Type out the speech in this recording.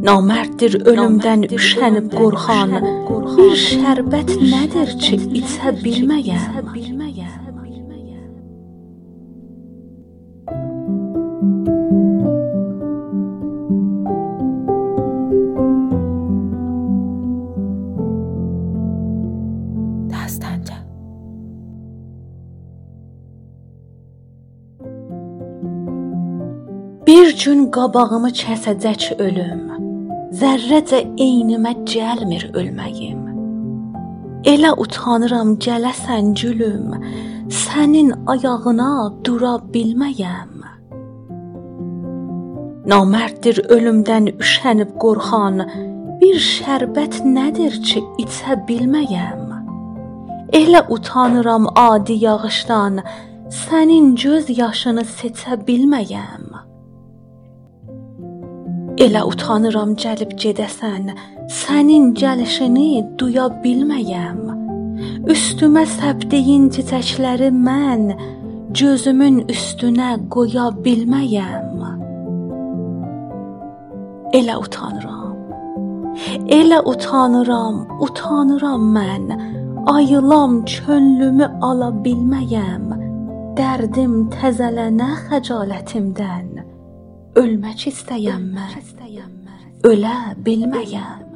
Namərddir ölümdən üşənib qorxan, bir şərbət nədir ki, içə bilməyəm. Bir gün qabağımı kəsəcək ölüm. Zərrəcə eynimə gəlmir ölməyim. Elə utanıram gələsən gülüm, sənin ayağına dura bilməyəm. Namərddir ölümdən üşənib qorxan, bir şərbət nədir ki, içə bilməyəm. Elə utanıram adi yağışdan, sənin göz yaşını seçə bilməyəm. Elə utanıram gəlib gedəsən, sənin gəlişini duya bilməyəm. Üstümə səpdiyin çiçəkləri mən gözümün üstünə qoya bilməyəm. Elə utanıram. Elə utanıram, utanıram mən. Ayılam könlümü ala bilməyəm. Dərdim təzələnə xəcalətimdən. Ölmək istəyən mən, ölə bilməyəm,